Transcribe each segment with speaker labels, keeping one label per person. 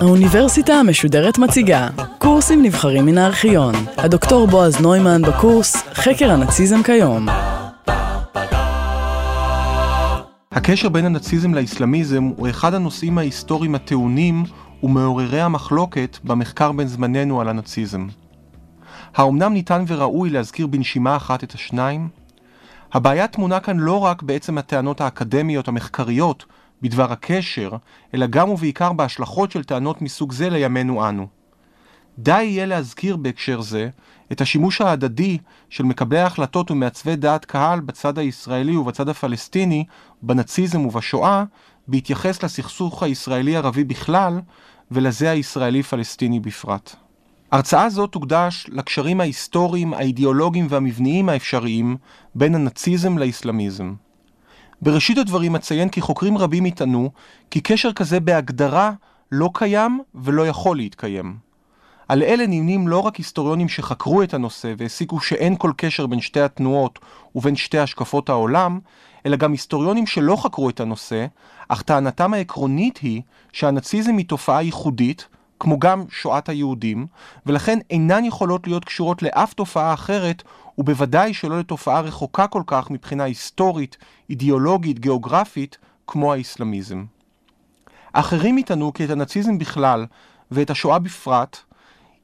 Speaker 1: האוניברסיטה המשודרת מציגה קורסים נבחרים מן הארכיון. הדוקטור בועז נוימן בקורס חקר הנאציזם כיום.
Speaker 2: הקשר בין הנאציזם לאסלאמיזם הוא אחד הנושאים ההיסטוריים הטעונים ומעוררי המחלוקת במחקר בין זמננו על הנאציזם. האומנם ניתן וראוי להזכיר בנשימה אחת את השניים? הבעיה טמונה כאן לא רק בעצם הטענות האקדמיות המחקריות בדבר הקשר, אלא גם ובעיקר בהשלכות של טענות מסוג זה לימינו אנו. די יהיה להזכיר בהקשר זה את השימוש ההדדי של מקבלי ההחלטות ומעצבי דעת קהל בצד הישראלי ובצד הפלסטיני, בנאציזם ובשואה, בהתייחס לסכסוך הישראלי-ערבי בכלל, ולזה הישראלי-פלסטיני בפרט. הרצאה זו תוקדש לקשרים ההיסטוריים, האידיאולוגיים והמבניים האפשריים בין הנאציזם לאסלאמיזם. בראשית הדברים אציין כי חוקרים רבים יטענו כי קשר כזה בהגדרה לא קיים ולא יכול להתקיים. על אלה נמנים לא רק היסטוריונים שחקרו את הנושא והסיקו שאין כל קשר בין שתי התנועות ובין שתי השקפות העולם, אלא גם היסטוריונים שלא חקרו את הנושא, אך טענתם העקרונית היא שהנאציזם היא תופעה ייחודית, כמו גם שואת היהודים, ולכן אינן יכולות להיות קשורות לאף תופעה אחרת, ובוודאי שלא לתופעה רחוקה כל כך מבחינה היסטורית, אידיאולוגית, גיאוגרפית, כמו האסלאמיזם. אחרים יטענו כי את הנאציזם בכלל, ואת השואה בפרט,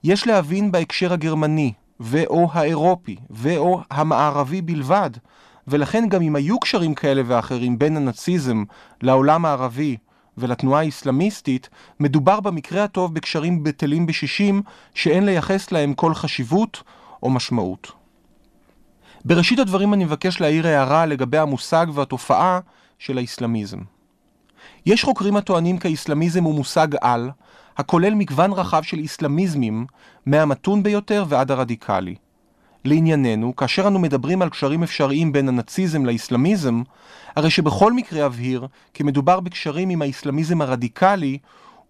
Speaker 2: יש להבין בהקשר הגרמני, ו/או האירופי, ו/או המערבי בלבד, ולכן גם אם היו קשרים כאלה ואחרים בין הנאציזם לעולם הערבי ולתנועה האסלאמיסטית, מדובר במקרה הטוב בקשרים בטלים בשישים שאין לייחס להם כל חשיבות או משמעות. בראשית הדברים אני מבקש להעיר הערה לגבי המושג והתופעה של האסלאמיזם. יש חוקרים הטוענים כי האסלאמיזם הוא מושג על, הכולל מגוון רחב של אסלאמיזמים, מהמתון ביותר ועד הרדיקלי. לענייננו, כאשר אנו מדברים על קשרים אפשריים בין הנאציזם לאסלאמיזם, הרי שבכל מקרה אבהיר כי מדובר בקשרים עם האסלאמיזם הרדיקלי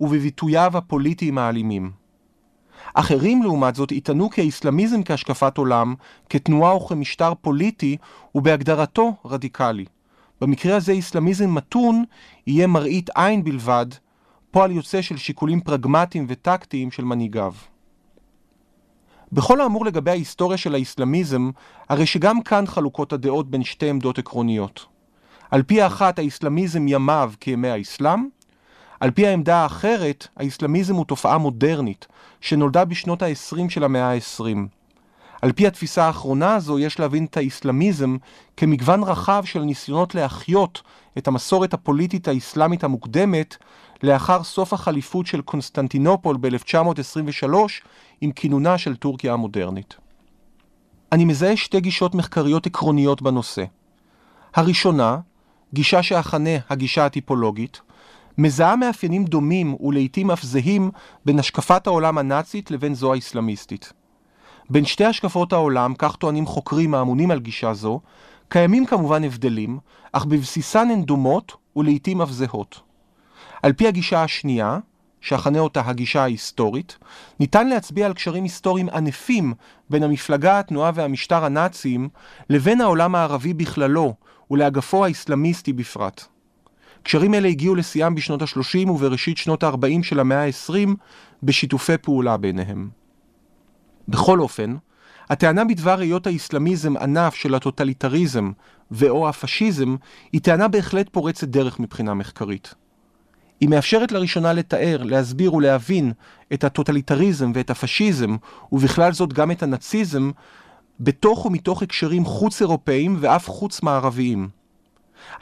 Speaker 2: ובביטוייו הפוליטיים האלימים. אחרים לעומת זאת יטענו כי האסלאמיזם כהשקפת עולם, כתנועה וכמשטר פוליטי, הוא בהגדרתו רדיקלי. במקרה הזה אסלאמיזם מתון יהיה מראית עין בלבד, פועל יוצא של שיקולים פרגמטיים וטקטיים של מנהיגיו. בכל האמור לגבי ההיסטוריה של האסלאמיזם, הרי שגם כאן חלוקות הדעות בין שתי עמדות עקרוניות. על פי האחת, האסלאמיזם ימיו כימי האסלאם, על פי העמדה האחרת, האסלאמיזם הוא תופעה מודרנית, שנולדה בשנות ה-20 של המאה ה-20. על פי התפיסה האחרונה הזו, יש להבין את האסלאמיזם כמגוון רחב של ניסיונות להחיות את המסורת הפוליטית האסלאמית המוקדמת לאחר סוף החליפות של קונסטנטינופול ב-1923 עם כינונה של טורקיה המודרנית. אני מזהה שתי גישות מחקריות עקרוניות בנושא. הראשונה, גישה שאכנה הגישה הטיפולוגית, מזהה מאפיינים דומים ולעיתים אף זהים בין השקפת העולם הנאצית לבין זו האסלאמיסטית. בין שתי השקפות העולם, כך טוענים חוקרים האמונים על גישה זו, קיימים כמובן הבדלים, אך בבסיסן הן דומות ולעיתים אף זהות. על פי הגישה השנייה, שאכנה אותה הגישה ההיסטורית, ניתן להצביע על קשרים היסטוריים ענפים בין המפלגה, התנועה והמשטר הנאציים לבין העולם הערבי בכללו ולאגפו האסלאמיסטי בפרט. קשרים אלה הגיעו לשיאם בשנות ה-30 ובראשית שנות ה-40 של המאה ה-20 בשיתופי פעולה ביניהם. בכל אופן, הטענה בדבר היות האסלאמיזם ענף של הטוטליטריזם ו/או הפשיזם היא טענה בהחלט פורצת דרך מבחינה מחקרית. היא מאפשרת לראשונה לתאר, להסביר ולהבין את הטוטליטריזם ואת הפשיזם, ובכלל זאת גם את הנאציזם, בתוך ומתוך הקשרים חוץ-אירופאיים ואף חוץ-מערביים.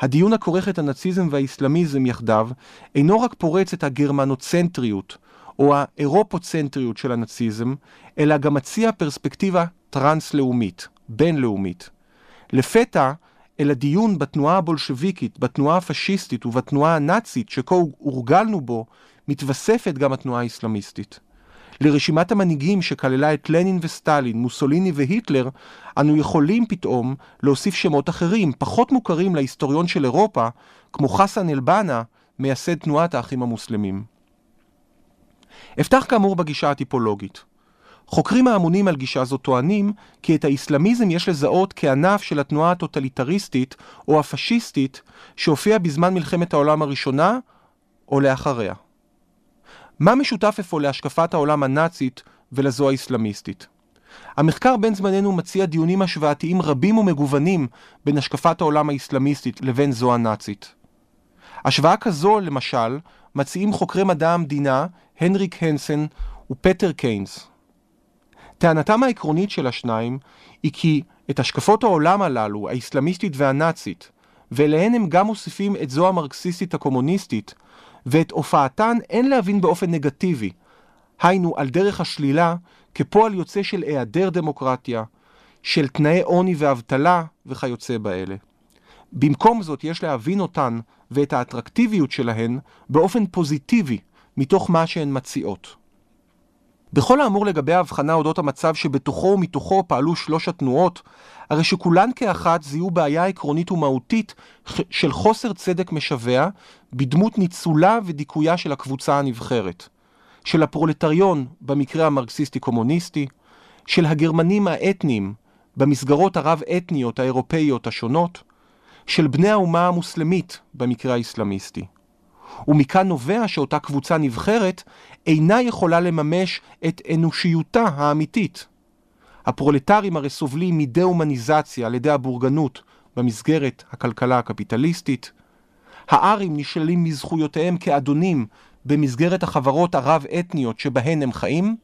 Speaker 2: הדיון הכורך את הנאציזם והאסלאמיזם יחדיו, אינו רק פורץ את הגרמנוצנטריות, או האירופוצנטריות של הנאציזם, אלא גם מציע פרספקטיבה טרנס-לאומית, בינלאומית. לפתע, אל הדיון בתנועה הבולשביקית, בתנועה הפשיסטית ובתנועה הנאצית שכה הורגלנו בו, מתווספת גם התנועה האסלאמיסטית. לרשימת המנהיגים שכללה את לנין וסטלין, מוסוליני והיטלר, אנו יכולים פתאום להוסיף שמות אחרים, פחות מוכרים להיסטוריון של אירופה, כמו חסן אל-בנה, מייסד תנועת האחים המוסלמים. אפתח כאמור בגישה הטיפולוגית. חוקרים האמונים על גישה זו טוענים כי את האסלאמיזם יש לזהות כענף של התנועה הטוטליטריסטית או הפשיסטית שהופיעה בזמן מלחמת העולם הראשונה או לאחריה. מה משותף אפוא להשקפת העולם הנאצית ולזו האסלאמיסטית? המחקר בין זמננו מציע דיונים השוואתיים רבים ומגוונים בין השקפת העולם האסלאמיסטית לבין זו הנאצית. השוואה כזו, למשל, מציעים חוקרי מדע המדינה הנריק הנסן ופטר קיינס. טענתם העקרונית של השניים היא כי את השקפות העולם הללו, האסלאמיסטית והנאצית, ואליהן הם גם מוסיפים את זו המרקסיסטית הקומוניסטית, ואת הופעתן אין להבין באופן נגטיבי, היינו על דרך השלילה כפועל יוצא של היעדר דמוקרטיה, של תנאי עוני ואבטלה וכיוצא באלה. במקום זאת יש להבין אותן ואת האטרקטיביות שלהן באופן פוזיטיבי מתוך מה שהן מציעות. בכל האמור לגבי ההבחנה אודות המצב שבתוכו ומתוכו פעלו שלוש התנועות, הרי שכולן כאחת זיהו בעיה עקרונית ומהותית של חוסר צדק משווע בדמות ניצולה ודיכויה של הקבוצה הנבחרת. של הפרולטריון במקרה המרקסיסטי-קומוניסטי, של הגרמנים האתניים במסגרות הרב-אתניות האירופאיות השונות, של בני האומה המוסלמית במקרה האסלאמיסטי. ומכאן נובע שאותה קבוצה נבחרת אינה יכולה לממש את אנושיותה האמיתית. הפרולטרים הרי סובלים מדה-הומניזציה על ידי הבורגנות במסגרת הכלכלה הקפיטליסטית. הארים נשללים מזכויותיהם כאדונים במסגרת החברות הרב-אתניות שבהן הם חיים.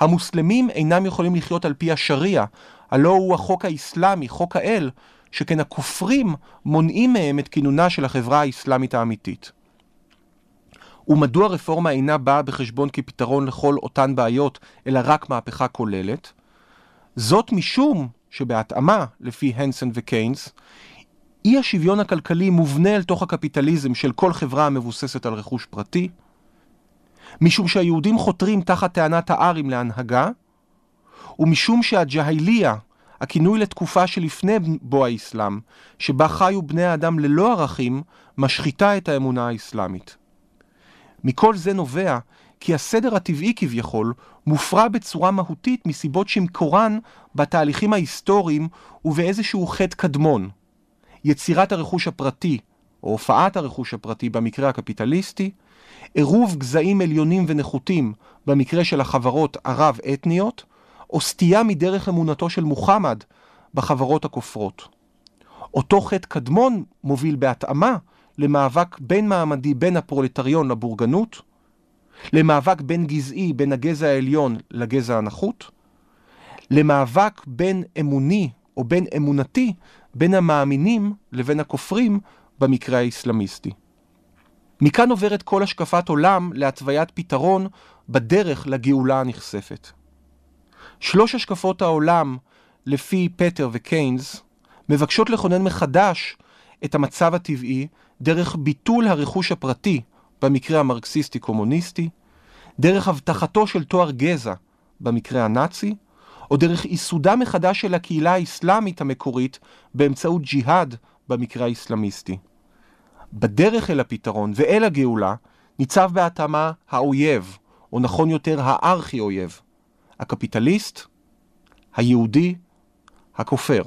Speaker 2: המוסלמים אינם יכולים לחיות על פי השריעה, הלא הוא החוק האסלאמי, חוק האל, שכן הכופרים מונעים מהם את כינונה של החברה האסלאמית האמיתית. ומדוע רפורמה אינה באה בחשבון כפתרון לכל אותן בעיות, אלא רק מהפכה כוללת? זאת משום שבהתאמה, לפי הנסון וקיינס, אי השוויון הכלכלי מובנה אל תוך הקפיטליזם של כל חברה המבוססת על רכוש פרטי, משום שהיהודים חותרים תחת טענת הארים להנהגה, ומשום שהג'היליה, הכינוי לתקופה שלפני בוא האסלאם, שבה חיו בני האדם ללא ערכים, משחיתה את האמונה האסלאמית. מכל זה נובע כי הסדר הטבעי כביכול מופרע בצורה מהותית מסיבות שמקורן בתהליכים ההיסטוריים ובאיזשהו חטא קדמון. יצירת הרכוש הפרטי, או הופעת הרכוש הפרטי במקרה הקפיטליסטי, עירוב גזעים עליונים ונחותים במקרה של החברות הרב-אתניות, או סטייה מדרך אמונתו של מוחמד בחברות הכופרות. אותו חטא קדמון מוביל בהתאמה למאבק בין מעמדי בין הפרולטריון לבורגנות, למאבק בין גזעי בין הגזע העליון לגזע הנחות, למאבק בין אמוני או בין אמונתי בין המאמינים לבין הכופרים במקרה האסלאמיסטי. מכאן עוברת כל השקפת עולם להתוויית פתרון בדרך לגאולה הנכספת. שלוש השקפות העולם, לפי פטר וקיינס, מבקשות לכונן מחדש את המצב הטבעי דרך ביטול הרכוש הפרטי במקרה המרקסיסטי-קומוניסטי, דרך הבטחתו של תואר גזע במקרה הנאצי, או דרך ייסודה מחדש של הקהילה האסלאמית המקורית באמצעות ג'יהאד במקרה האסלאמיסטי. בדרך אל הפתרון ואל הגאולה ניצב בהתאמה האויב, או נכון יותר הארכי-אויב, הקפיטליסט, היהודי, הכופר.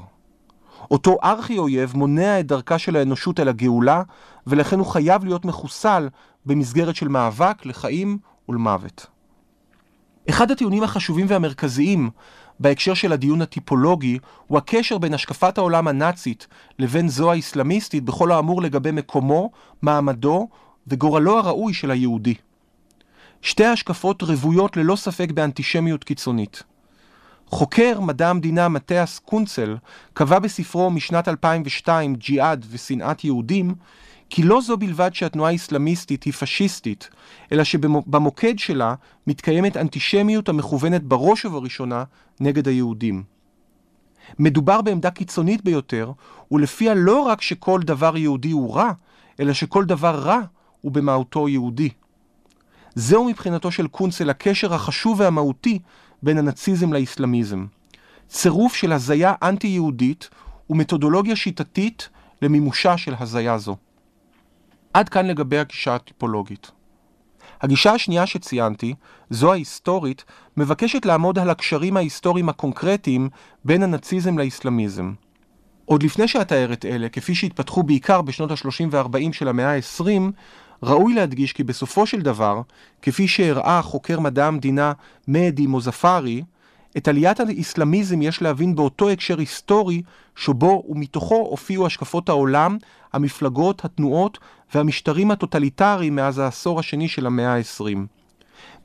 Speaker 2: אותו ארכי-אויב מונע את דרכה של האנושות אל הגאולה, ולכן הוא חייב להיות מחוסל במסגרת של מאבק לחיים ולמוות. אחד הטיעונים החשובים והמרכזיים בהקשר של הדיון הטיפולוגי הוא הקשר בין השקפת העולם הנאצית לבין זו האסלאמיסטית בכל האמור לגבי מקומו, מעמדו וגורלו הראוי של היהודי. שתי השקפות רוויות ללא ספק באנטישמיות קיצונית. חוקר מדע המדינה מתיאס קונצל קבע בספרו משנת 2002 ג'יהאד ושנאת יהודים כי לא זו בלבד שהתנועה האסלאמיסטית היא פשיסטית, אלא שבמוקד שלה מתקיימת אנטישמיות המכוונת בראש ובראשונה נגד היהודים. מדובר בעמדה קיצונית ביותר, ולפיה לא רק שכל דבר יהודי הוא רע, אלא שכל דבר רע הוא במהותו יהודי. זהו מבחינתו של קונצל הקשר החשוב והמהותי בין הנאציזם לאסלאמיזם. צירוף של הזיה אנטי-יהודית ומתודולוגיה שיטתית למימושה של הזיה זו. עד כאן לגבי הגישה הטיפולוגית. הגישה השנייה שציינתי, זו ההיסטורית, מבקשת לעמוד על הקשרים ההיסטוריים הקונקרטיים בין הנאציזם לאסלאמיזם. עוד לפני שאתאר את אלה, כפי שהתפתחו בעיקר בשנות ה-30 וה-40 של המאה ה-20, ראוי להדגיש כי בסופו של דבר, כפי שהראה חוקר מדע המדינה מדי מוזפרי, את עליית האסלאמיזם יש להבין באותו הקשר היסטורי שבו ומתוכו הופיעו השקפות העולם, המפלגות, התנועות והמשטרים הטוטליטריים מאז העשור השני של המאה ה-20.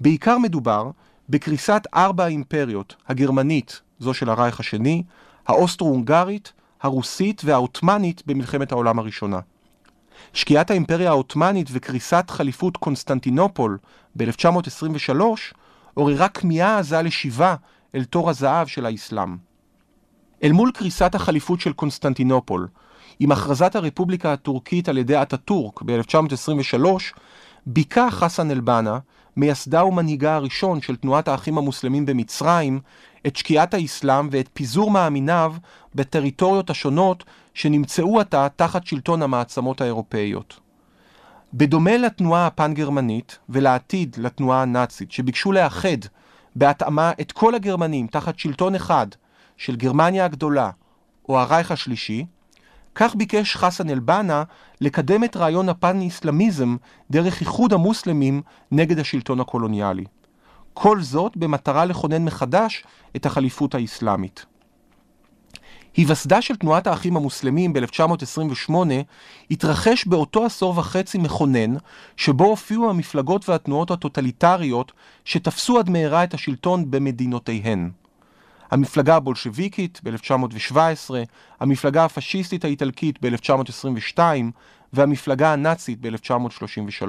Speaker 2: בעיקר מדובר בקריסת ארבע האימפריות, הגרמנית, זו של הרייך השני, האוסטרו-הונגרית, הרוסית והעות'מאנית במלחמת העולם הראשונה. שקיעת האימפריה העות'מאנית וקריסת חליפות קונסטנטינופול ב-1923 עוררה כמיהה עזה לשיבה אל תור הזהב של האסלאם. אל מול קריסת החליפות של קונסטנטינופול, עם הכרזת הרפובליקה הטורקית על ידי אטאטורק ב-1923, ביכה חסן אל-בנה, מייסדה ומנהיגה הראשון של תנועת האחים המוסלמים במצרים, את שקיעת האסלאם ואת פיזור מאמיניו בטריטוריות השונות שנמצאו עתה תחת שלטון המעצמות האירופאיות. בדומה לתנועה הפן-גרמנית ולעתיד לתנועה הנאצית, שביקשו לאחד בהתאמה את כל הגרמנים תחת שלטון אחד של גרמניה הגדולה או הרייך השלישי, כך ביקש חסן אל-בנה לקדם את רעיון הפן-איסלאמיזם דרך איחוד המוסלמים נגד השלטון הקולוניאלי. כל זאת במטרה לכונן מחדש את החליפות האסלאמית. היווסדה של תנועת האחים המוסלמים ב-1928 התרחש באותו עשור וחצי מכונן, שבו הופיעו המפלגות והתנועות הטוטליטריות שתפסו עד מהרה את השלטון במדינותיהן. המפלגה הבולשביקית ב-1917, המפלגה הפשיסטית האיטלקית ב-1922 והמפלגה הנאצית ב-1933.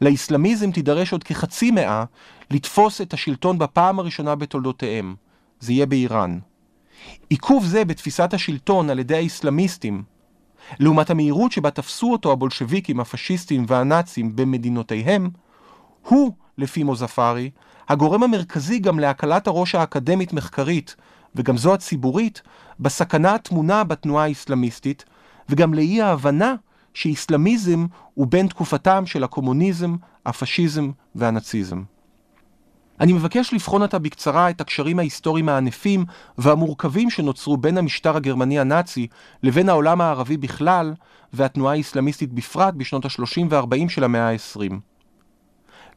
Speaker 2: לאסלאמיזם תידרש עוד כחצי מאה לתפוס את השלטון בפעם הראשונה בתולדותיהם. זה יהיה באיראן. עיכוב זה בתפיסת השלטון על ידי האסלאמיסטים, לעומת המהירות שבה תפסו אותו הבולשביקים, הפשיסטים והנאצים במדינותיהם, הוא, לפי מוזפרי, הגורם המרכזי גם להקלת הראש האקדמית-מחקרית, וגם זו הציבורית, בסכנה הטמונה בתנועה האסלאמיסטית, וגם לאי ההבנה שאיסלאמיזם הוא בין תקופתם של הקומוניזם, הפשיזם והנאציזם. אני מבקש לבחון עתה בקצרה את הקשרים ההיסטוריים הענפים והמורכבים שנוצרו בין המשטר הגרמני הנאצי לבין העולם הערבי בכלל והתנועה האסלאמיסטית בפרט בשנות ה-30 וה-40 של המאה ה-20.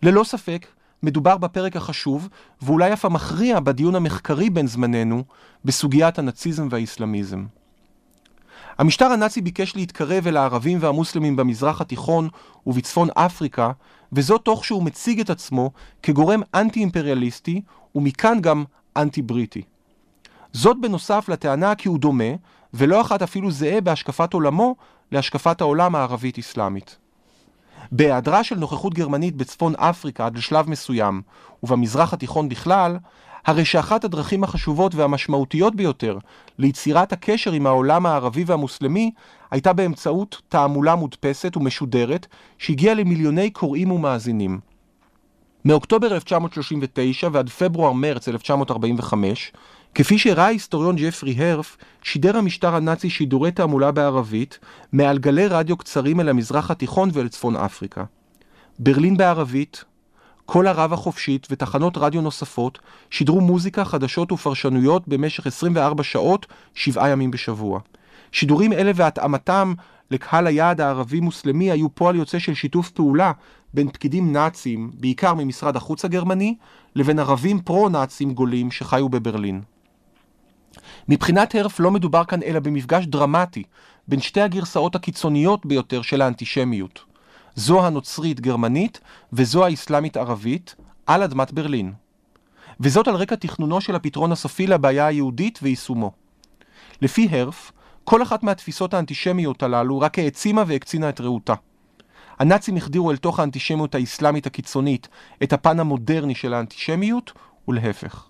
Speaker 2: ללא ספק, מדובר בפרק החשוב, ואולי אף המכריע בדיון המחקרי בין זמננו, בסוגיית הנאציזם והאסלאמיזם. המשטר הנאצי ביקש להתקרב אל הערבים והמוסלמים במזרח התיכון ובצפון אפריקה, וזאת תוך שהוא מציג את עצמו כגורם אנטי-אימפריאליסטי, ומכאן גם אנטי-בריטי. זאת בנוסף לטענה כי הוא דומה, ולא אחת אפילו זהה בהשקפת עולמו, להשקפת העולם הערבית-אסלאמית. בהיעדרה של נוכחות גרמנית בצפון אפריקה עד לשלב מסוים, ובמזרח התיכון בכלל, הרי שאחת הדרכים החשובות והמשמעותיות ביותר ליצירת הקשר עם העולם הערבי והמוסלמי הייתה באמצעות תעמולה מודפסת ומשודרת שהגיעה למיליוני קוראים ומאזינים. מאוקטובר 1939 ועד פברואר-מרץ 1945, כפי שראה ההיסטוריון ג'פרי הרף, שידר המשטר הנאצי שידורי תעמולה בערבית מעל גלי רדיו קצרים אל המזרח התיכון ואל צפון אפריקה. ברלין בערבית, כל ערב החופשית ותחנות רדיו נוספות שידרו מוזיקה, חדשות ופרשנויות במשך 24 שעות, שבעה ימים בשבוע. שידורים אלה והתאמתם לקהל היעד הערבי-מוסלמי היו פועל יוצא של שיתוף פעולה בין פקידים נאצים, בעיקר ממשרד החוץ הגרמני, לבין ערבים פרו-נאצים גולים שחיו בברלין. מבחינת הרף לא מדובר כאן אלא במפגש דרמטי בין שתי הגרסאות הקיצוניות ביותר של האנטישמיות. זו הנוצרית-גרמנית וזו האסלאמית-ערבית, על אדמת ברלין. וזאת על רקע תכנונו של הפתרון הסופי לבעיה היהודית ויישומו. לפי הרף, כל אחת מהתפיסות האנטישמיות הללו רק העצימה והקצינה את רעותה. הנאצים החדירו אל תוך האנטישמיות האסלאמית הקיצונית את הפן המודרני של האנטישמיות, ולהפך.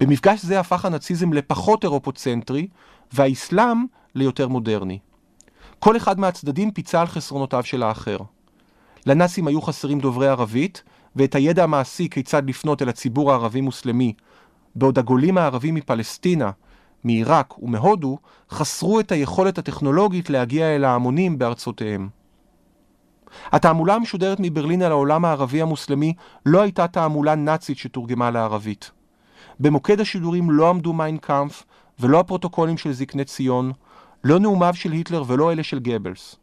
Speaker 2: במפגש זה הפך הנאציזם לפחות אירופוצנטרי, והאסלאם ליותר מודרני. כל אחד מהצדדים פיצה על חסרונותיו של האחר. לנאצים היו חסרים דוברי ערבית, ואת הידע המעשי כיצד לפנות אל הציבור הערבי-מוסלמי, בעוד הגולים הערבים מפלסטינה, מעיראק ומהודו, חסרו את היכולת הטכנולוגית להגיע אל ההמונים בארצותיהם. התעמולה המשודרת מברלין על העולם הערבי המוסלמי לא הייתה תעמולה נאצית שתורגמה לערבית. במוקד השידורים לא עמדו מיינקאמפ ולא הפרוטוקולים של זקני ציון, לא נאומיו של היטלר ולא אלה של גבלס.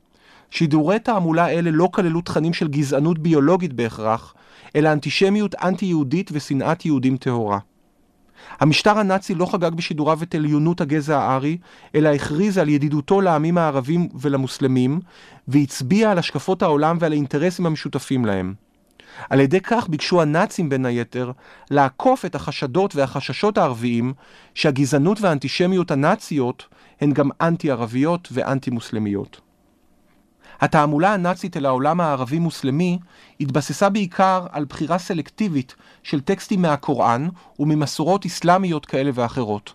Speaker 2: שידורי תעמולה אלה לא כללו תכנים של גזענות ביולוגית בהכרח, אלא אנטישמיות אנטי-יהודית ושנאת יהודים טהורה. המשטר הנאצי לא חגג בשידוריו את עליונות הגזע הארי, אלא הכריז על ידידותו לעמים הערבים ולמוסלמים, והצביע על השקפות העולם ועל האינטרסים המשותפים להם. על ידי כך ביקשו הנאצים בין היתר לעקוף את החשדות והחששות הערביים שהגזענות והאנטישמיות הנאציות הן גם אנטי-ערביות ואנטי-מוסלמיות. התעמולה הנאצית אל העולם הערבי-מוסלמי התבססה בעיקר על בחירה סלקטיבית של טקסטים מהקוראן וממסורות אסלאמיות כאלה ואחרות.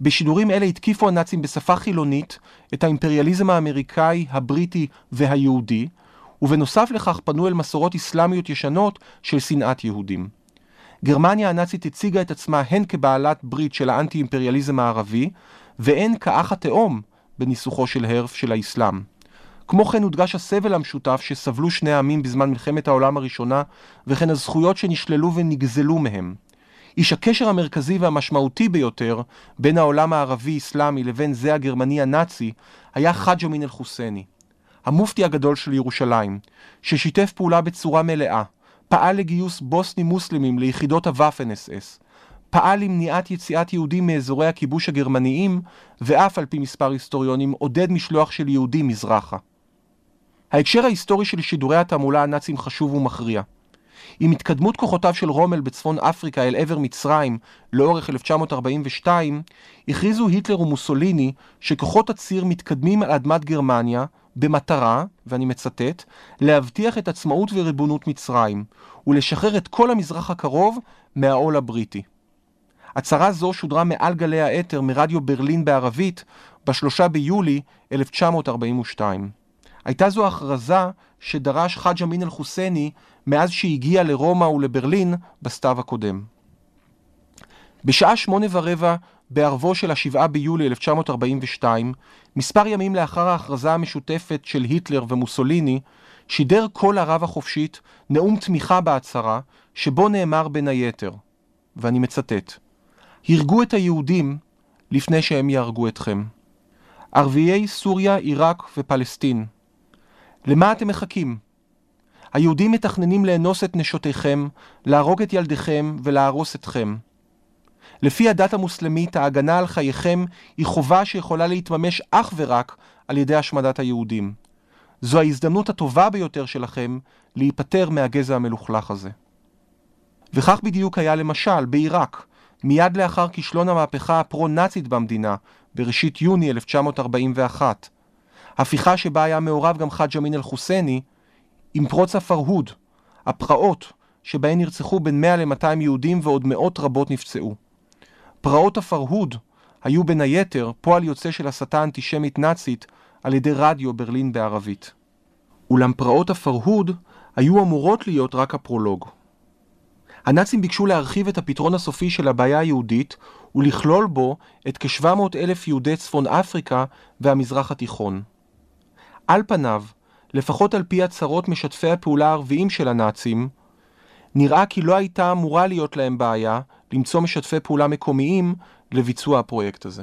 Speaker 2: בשידורים אלה התקיפו הנאצים בשפה חילונית את האימפריאליזם האמריקאי, הבריטי והיהודי, ובנוסף לכך פנו אל מסורות אסלאמיות ישנות של שנאת יהודים. גרמניה הנאצית הציגה את עצמה הן כבעלת ברית של האנטי-אימפריאליזם הערבי, והן כאח התאום בניסוחו של הרף של האסלאם. כמו כן הודגש הסבל המשותף שסבלו שני העמים בזמן מלחמת העולם הראשונה, וכן הזכויות שנשללו ונגזלו מהם. איש הקשר המרכזי והמשמעותי ביותר בין העולם הערבי-אסלאמי לבין זה הגרמני הנאצי היה חאג' אמין אל-חוסייני, המופתי הגדול של ירושלים, ששיתף פעולה בצורה מלאה, פעל לגיוס בוסנים מוסלמים ליחידות הוואפן אס אס, פעל למניעת יציאת יהודים מאזורי הכיבוש הגרמניים, ואף על פי מספר היסטוריונים עודד משלוח של יהודים מזרחה. ההקשר ההיסטורי של שידורי התעמולה הנאצים חשוב ומכריע. עם התקדמות כוחותיו של רומל בצפון אפריקה אל עבר מצרים לאורך 1942, הכריזו היטלר ומוסוליני שכוחות הציר מתקדמים על אדמת גרמניה במטרה, ואני מצטט, להבטיח את עצמאות וריבונות מצרים, ולשחרר את כל המזרח הקרוב מהעול הבריטי. הצהרה זו שודרה מעל גלי האתר מרדיו ברלין בערבית ב-3 ביולי 1942. הייתה זו הכרזה שדרש חאג' אמין אל-חוסייני מאז שהגיע לרומא ולברלין בסתיו הקודם. בשעה שמונה ורבע בערבו של השבעה ביולי 1942, מספר ימים לאחר ההכרזה המשותפת של היטלר ומוסוליני, שידר כל ערב החופשית נאום תמיכה בהצהרה, שבו נאמר בין היתר, ואני מצטט: הרגו את היהודים לפני שהם יהרגו אתכם. ערביי סוריה, עיראק ופלסטין, למה אתם מחכים? היהודים מתכננים לאנוס את נשותיכם, להרוג את ילדיכם ולהרוס אתכם. לפי הדת המוסלמית, ההגנה על חייכם היא חובה שיכולה להתממש אך ורק על ידי השמדת היהודים. זו ההזדמנות הטובה ביותר שלכם להיפטר מהגזע המלוכלך הזה. וכך בדיוק היה למשל בעיראק, מיד לאחר כישלון המהפכה הפרו-נאצית במדינה, בראשית יוני 1941. הפיכה שבה היה מעורב גם חאג' אמין אל-חוסייני, עם פרוץ הפרהוד, הפרעות שבהן נרצחו בין 100 ל-200 יהודים ועוד מאות רבות נפצעו. פרעות הפרהוד היו בין היתר פועל יוצא של הסתה אנטישמית נאצית על ידי רדיו ברלין בערבית. אולם פרעות הפרהוד היו אמורות להיות רק הפרולוג. הנאצים ביקשו להרחיב את הפתרון הסופי של הבעיה היהודית ולכלול בו את כ-700 אלף יהודי צפון אפריקה והמזרח התיכון. על פניו, לפחות על פי הצהרות משתפי הפעולה הערביים של הנאצים, נראה כי לא הייתה אמורה להיות להם בעיה למצוא משתפי פעולה מקומיים לביצוע הפרויקט הזה.